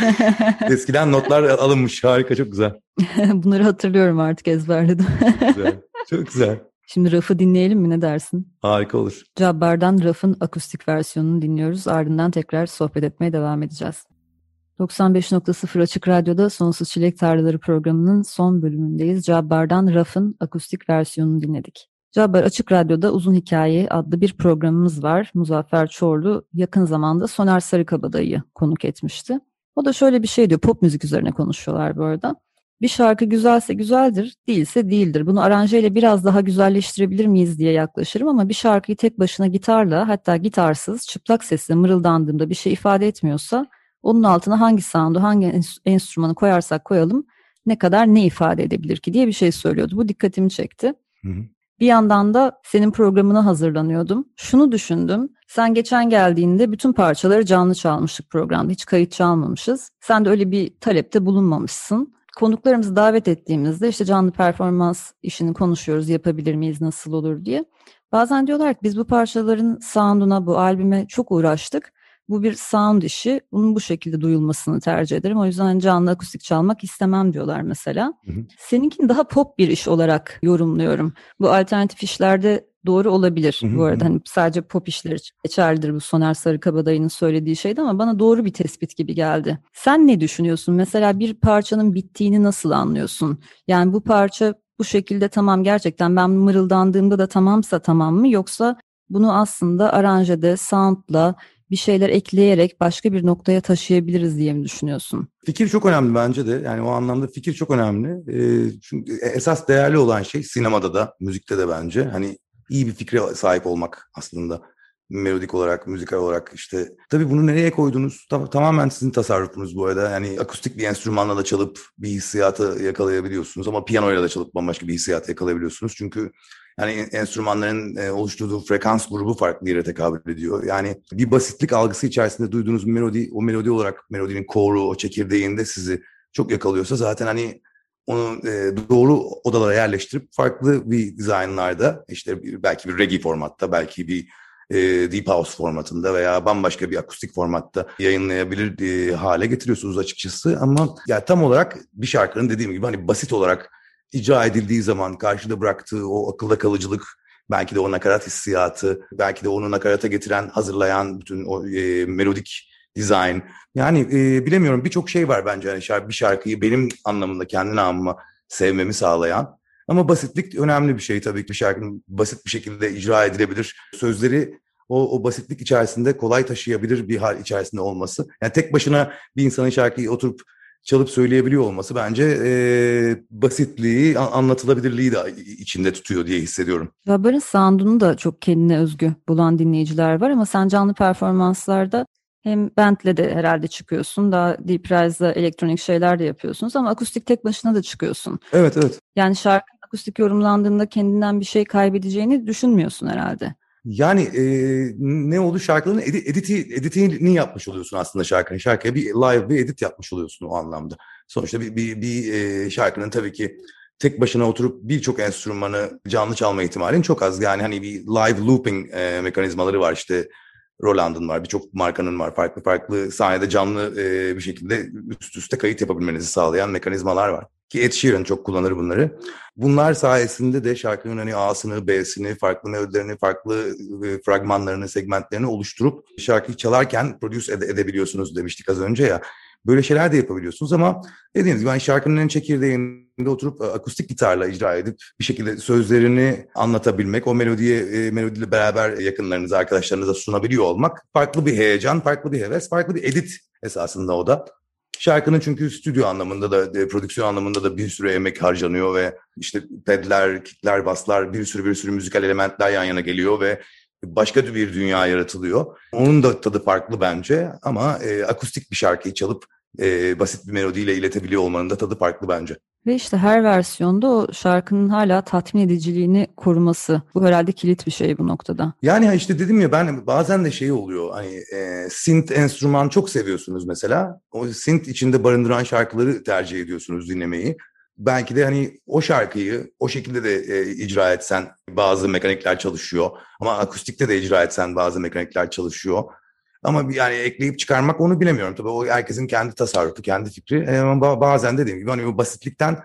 Eskiden notlar alınmış. Harika. Çok güzel. Bunları hatırlıyorum artık ezberledim. güzel. Çok güzel. Şimdi Raf'ı dinleyelim mi ne dersin? Harika olur. Cabbar'dan Raf'ın akustik versiyonunu dinliyoruz. Ardından tekrar sohbet etmeye devam edeceğiz. 95.0 Açık Radyo'da Sonsuz Çilek Tarlaları programının son bölümündeyiz. Cabbar'dan Raf'ın akustik versiyonunu dinledik. Cabbar Açık Radyo'da Uzun Hikaye adlı bir programımız var. Muzaffer Çorlu yakın zamanda Soner Sarıkabadayı konuk etmişti. O da şöyle bir şey diyor, pop müzik üzerine konuşuyorlar bu arada. Bir şarkı güzelse güzeldir, değilse değildir. Bunu aranjeyle biraz daha güzelleştirebilir miyiz diye yaklaşırım ama bir şarkıyı tek başına gitarla hatta gitarsız çıplak sesle mırıldandığımda bir şey ifade etmiyorsa onun altına hangi sound'u, hangi enstrümanı koyarsak koyalım ne kadar ne ifade edebilir ki diye bir şey söylüyordu. Bu dikkatimi çekti. Hı hı. Bir yandan da senin programına hazırlanıyordum. Şunu düşündüm. Sen geçen geldiğinde bütün parçaları canlı çalmıştık programda. Hiç kayıt çalmamışız. Sen de öyle bir talepte bulunmamışsın. Konuklarımızı davet ettiğimizde işte canlı performans işini konuşuyoruz. Yapabilir miyiz, nasıl olur diye. Bazen diyorlar ki biz bu parçaların sound'una, bu albüme çok uğraştık. Bu bir sound işi. Bunun bu şekilde duyulmasını tercih ederim. O yüzden canlı akustik çalmak istemem diyorlar mesela. Hı hı. Seninkini daha pop bir iş olarak yorumluyorum. Bu alternatif işlerde doğru olabilir hı hı. bu arada. Hani sadece pop işleri geçerlidir bu Soner Sarıkabadayı'nın söylediği şeydi ama bana doğru bir tespit gibi geldi. Sen ne düşünüyorsun? Mesela bir parçanın bittiğini nasıl anlıyorsun? Yani bu parça bu şekilde tamam gerçekten ben mırıldandığımda da tamamsa tamam mı yoksa bunu aslında aranjede, soundla bir şeyler ekleyerek başka bir noktaya taşıyabiliriz diye mi düşünüyorsun? Fikir çok önemli bence de. Yani o anlamda fikir çok önemli. E, çünkü esas değerli olan şey sinemada da, müzikte de bence. Hani iyi bir fikre sahip olmak aslında melodik olarak, müzikal olarak işte. Tabii bunu nereye koydunuz? Tam, tamamen sizin tasarrufunuz bu arada. Yani akustik bir enstrümanla da çalıp bir hissiyatı yakalayabiliyorsunuz ama piyanoyla da çalıp bambaşka bir hissiyatı yakalayabiliyorsunuz. Çünkü yani enstrümanların e, oluşturduğu frekans grubu farklı yere tekabül ediyor. Yani bir basitlik algısı içerisinde duyduğunuz melodi, o melodi olarak melodinin koru, o çekirdeğinde sizi çok yakalıyorsa zaten hani onu e, doğru odalara yerleştirip farklı bir dizaynlarda işte belki bir reggae formatta, belki bir e, Deep House formatında veya bambaşka bir akustik formatta yayınlayabilir hale getiriyorsunuz açıkçası. Ama ya tam olarak bir şarkının dediğim gibi hani basit olarak icra edildiği zaman karşıda bıraktığı o akılda kalıcılık, belki de o nakarat hissiyatı, belki de onu nakarata getiren, hazırlayan bütün o e, melodik design. Yani e, bilemiyorum birçok şey var bence hani şarkı, bir şarkıyı benim anlamında kendi namıma sevmemi sağlayan. Ama basitlik önemli bir şey tabii ki bir şarkının basit bir şekilde icra edilebilir. Sözleri o, o basitlik içerisinde kolay taşıyabilir bir hal içerisinde olması. Yani tek başına bir insanın şarkıyı oturup çalıp söyleyebiliyor olması bence e, basitliği, anlatılabilirliği de içinde tutuyor diye hissediyorum. Jabbar'ın sound'unu da çok kendine özgü bulan dinleyiciler var ama sen canlı performanslarda hem bandle de herhalde çıkıyorsun. Daha Deep Rise'da elektronik şeyler de yapıyorsunuz ama akustik tek başına da çıkıyorsun. Evet, evet. Yani şarkı akustik yorumlandığında kendinden bir şey kaybedeceğini düşünmüyorsun herhalde. Yani e, ne oldu şarkıların edi, editi, editini yapmış oluyorsun aslında şarkının. Şarkıya bir live bir edit yapmış oluyorsun o anlamda. Sonuçta bir, bir, bir e, şarkının tabii ki tek başına oturup birçok enstrümanı canlı çalma ihtimalin çok az. Yani hani bir live looping e, mekanizmaları var işte Roland'ın var, birçok markanın var. Farklı farklı sahnede canlı e, bir şekilde üst üste kayıt yapabilmenizi sağlayan mekanizmalar var. Ki Ed Sheeran çok kullanır bunları. Bunlar sayesinde de şarkının hani A'sını, B'sini, farklı melodilerini, farklı e, fragmanlarını, segmentlerini oluşturup şarkıyı çalarken produce ede- edebiliyorsunuz demiştik az önce ya. Böyle şeyler de yapabiliyorsunuz ama dediğiniz gibi hani şarkının en çekirdeğinde oturup e, akustik gitarla icra edip bir şekilde sözlerini anlatabilmek, o melodiye e, melodiyle beraber yakınlarınıza, arkadaşlarınıza sunabiliyor olmak farklı bir heyecan, farklı bir heves, farklı bir edit esasında o da. Şarkının çünkü stüdyo anlamında da, e, prodüksiyon anlamında da bir sürü emek harcanıyor ve işte pedler, kickler, baslar, bir sürü bir sürü müzikal elementler yan yana geliyor ve başka bir dünya yaratılıyor. Onun da tadı farklı bence ama e, akustik bir şarkıyı çalıp e, basit bir melodiyle iletebiliyor olmanın da tadı farklı bence. Ve işte her versiyonda o şarkının hala tatmin ediciliğini koruması. Bu herhalde kilit bir şey bu noktada. Yani işte dedim ya ben bazen de şey oluyor hani e, synth enstrüman çok seviyorsunuz mesela. O synth içinde barındıran şarkıları tercih ediyorsunuz dinlemeyi. Belki de hani o şarkıyı o şekilde de e, icra etsen bazı mekanikler çalışıyor. Ama akustikte de icra etsen bazı mekanikler çalışıyor. Ama yani ekleyip çıkarmak onu bilemiyorum. Tabii o herkesin kendi tasarrufu, kendi fikri. E, ama bazen dediğim gibi hani o basitlikten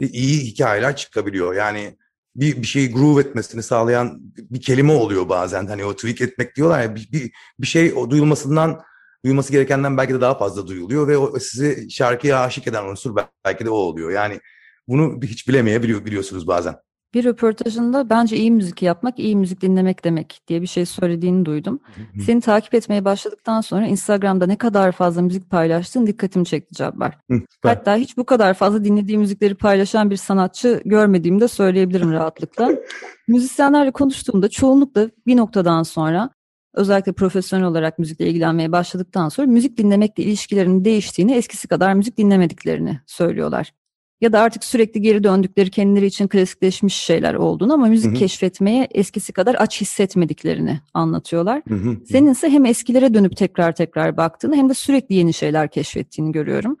iyi hikayeler çıkabiliyor. Yani bir, bir şeyi groove etmesini sağlayan bir kelime oluyor bazen. Hani o tweak etmek diyorlar ya bir, bir, bir şey o duyulmasından duyulması gerekenden belki de daha fazla duyuluyor ve o sizi şarkıya aşık eden unsur belki de o oluyor. Yani bunu hiç bilemeyebiliyor biliyorsunuz bazen. Bir röportajında bence iyi müzik yapmak, iyi müzik dinlemek demek diye bir şey söylediğini duydum. Seni takip etmeye başladıktan sonra Instagram'da ne kadar fazla müzik paylaştığın dikkatimi çekti Cabbar. Hatta hiç bu kadar fazla dinlediği müzikleri paylaşan bir sanatçı görmediğimi de söyleyebilirim rahatlıkla. Müzisyenlerle konuştuğumda çoğunlukla bir noktadan sonra özellikle profesyonel olarak müzikle ilgilenmeye başladıktan sonra müzik dinlemekle ilişkilerinin değiştiğini, eskisi kadar müzik dinlemediklerini söylüyorlar ya da artık sürekli geri döndükleri kendileri için klasikleşmiş şeyler olduğunu ama müzik hı hı. keşfetmeye eskisi kadar aç hissetmediklerini anlatıyorlar. Hı hı. Senin ise hem eskilere dönüp tekrar tekrar baktığını hem de sürekli yeni şeyler keşfettiğini görüyorum.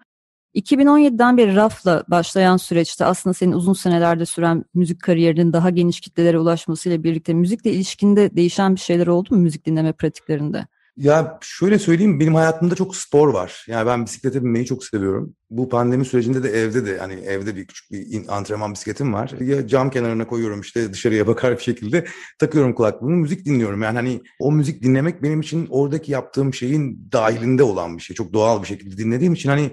2017'den beri rafla başlayan süreçte aslında senin uzun senelerde süren müzik kariyerinin daha geniş kitlelere ulaşmasıyla birlikte müzikle ilişkinde değişen bir şeyler oldu mu müzik dinleme pratiklerinde? Ya şöyle söyleyeyim benim hayatımda çok spor var. Yani ben bisiklete binmeyi çok seviyorum. Bu pandemi sürecinde de evde de hani evde bir küçük bir antrenman bisikletim var. Ya cam kenarına koyuyorum işte dışarıya bakar bir şekilde takıyorum kulaklığımı müzik dinliyorum. Yani hani o müzik dinlemek benim için oradaki yaptığım şeyin dahilinde olan bir şey. Çok doğal bir şekilde dinlediğim için hani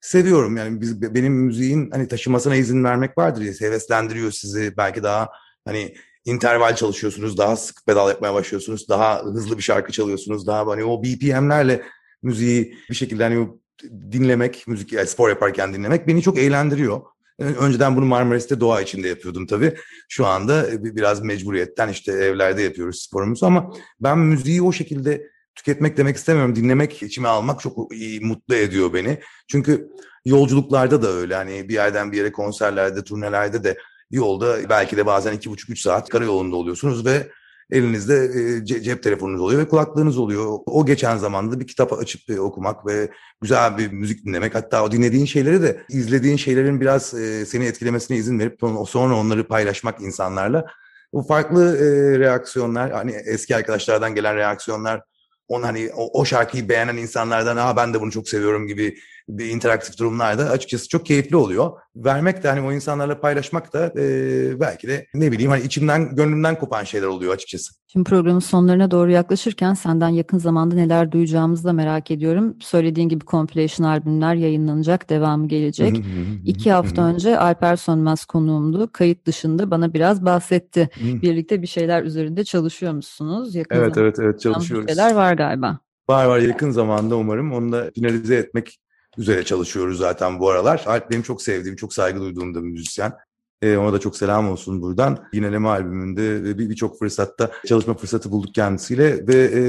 seviyorum. Yani biz benim müziğin hani taşımasına izin vermek vardır ya heveslendiriyor sizi belki daha hani interval çalışıyorsunuz, daha sık pedal yapmaya başlıyorsunuz, daha hızlı bir şarkı çalıyorsunuz, daha hani o BPM'lerle müziği bir şekilde hani dinlemek, müzik yani spor yaparken dinlemek beni çok eğlendiriyor. Önceden bunu Marmaris'te doğa içinde yapıyordum tabii. Şu anda e, biraz mecburiyetten işte evlerde yapıyoruz sporumuzu ama ben müziği o şekilde tüketmek demek istemiyorum. Dinlemek, içime almak çok iyi, mutlu ediyor beni. Çünkü yolculuklarda da öyle. Hani bir yerden bir yere konserlerde, turnelerde de yolda belki de bazen iki buçuk üç saat karayolunda oluyorsunuz ve elinizde e, cep telefonunuz oluyor ve kulaklığınız oluyor. O geçen zamanda bir kitap açıp e, okumak ve güzel bir müzik dinlemek. Hatta o dinlediğin şeyleri de izlediğin şeylerin biraz e, seni etkilemesine izin verip sonra onları paylaşmak insanlarla. Bu farklı reaksiyonlar, hani eski arkadaşlardan gelen reaksiyonlar on hani o, o şarkıyı beğenen insanlardan Aa, ben de bunu çok seviyorum gibi bir interaktif durumlarda açıkçası çok keyifli oluyor. Vermek de hani o insanlarla paylaşmak da e, belki de ne bileyim hani içimden gönlümden kopan şeyler oluyor açıkçası. Şimdi programın sonlarına doğru yaklaşırken senden yakın zamanda neler duyacağımızı da merak ediyorum. Söylediğin gibi compilation albümler yayınlanacak, devamı gelecek. İki hafta önce Alper Sönmez konuğumdu. Kayıt dışında bana biraz bahsetti. Birlikte bir şeyler üzerinde çalışıyormuşsunuz. Yakın evet, evet, evet çalışıyoruz. Şeyler var galiba. Var var yakın zamanda umarım onu da finalize etmek üzere çalışıyoruz zaten bu aralar. Alp benim çok sevdiğim, çok saygı duyduğum da bir müzisyen. E, ona da çok selam olsun buradan. Yineleme albümünde birçok bir fırsatta çalışma fırsatı bulduk kendisiyle ve e,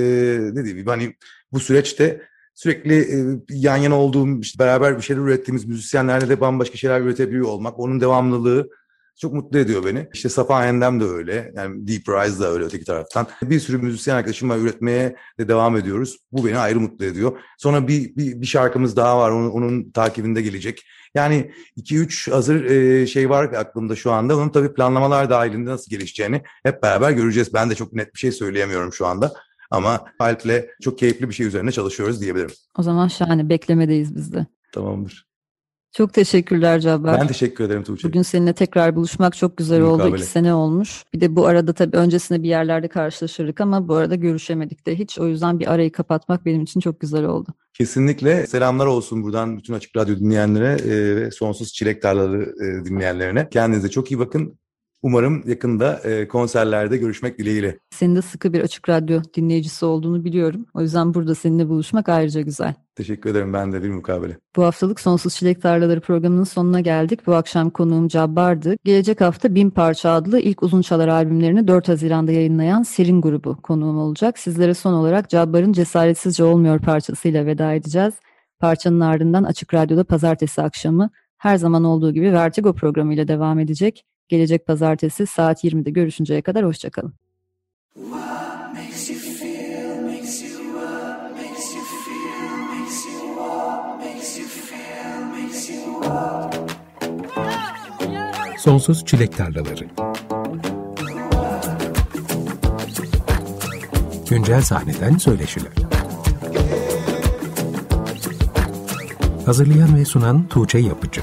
ne diyeyim hani bu süreçte sürekli e, yan yana olduğum, işte beraber bir şeyler ürettiğimiz müzisyenlerle de bambaşka şeyler üretebiliyor olmak, onun devamlılığı çok mutlu ediyor beni. İşte Safa Endem de öyle. Yani Deep Rise da öyle öteki taraftan. Bir sürü müzisyen arkadaşımla üretmeye de devam ediyoruz. Bu beni ayrı mutlu ediyor. Sonra bir, bir, bir şarkımız daha var. Onun, onun takibinde gelecek. Yani 2-3 hazır e, şey var aklımda şu anda. Onun tabii planlamalar dahilinde nasıl gelişeceğini hep beraber göreceğiz. Ben de çok net bir şey söyleyemiyorum şu anda. Ama Alp'le çok keyifli bir şey üzerine çalışıyoruz diyebilirim. O zaman şahane beklemedeyiz biz de. Tamamdır. Çok teşekkürler Cabbar. Ben teşekkür ederim Tuğçe. Bugün seninle tekrar buluşmak çok güzel Mukabele. oldu. İki sene olmuş. Bir de bu arada tabii öncesinde bir yerlerde karşılaşırdık ama bu arada görüşemedik de hiç. O yüzden bir arayı kapatmak benim için çok güzel oldu. Kesinlikle selamlar olsun buradan bütün Açık Radyo dinleyenlere e, ve Sonsuz Çilek Tarlaları e, dinleyenlerine. Kendinize çok iyi bakın. Umarım yakında e, konserlerde görüşmek dileğiyle. Senin de sıkı bir Açık Radyo dinleyicisi olduğunu biliyorum. O yüzden burada seninle buluşmak ayrıca güzel. Teşekkür ederim ben de bir mukabele. Bu haftalık Sonsuz Çilek Tarlaları programının sonuna geldik. Bu akşam konuğum Cabbar'dı. Gelecek hafta Bin Parça adlı ilk uzun çalar albümlerini 4 Haziran'da yayınlayan Serin grubu konuğum olacak. Sizlere son olarak Cabbar'ın Cesaretsizce Olmuyor parçasıyla veda edeceğiz. Parçanın ardından Açık Radyo'da pazartesi akşamı her zaman olduğu gibi Vertigo programıyla devam edecek. Gelecek pazartesi saat 20'de görüşünceye kadar hoşçakalın. Sonsuz Çilek Tarlaları Güncel sahneden söyleşiler Hazırlayan ve sunan Tuğçe Yapıcı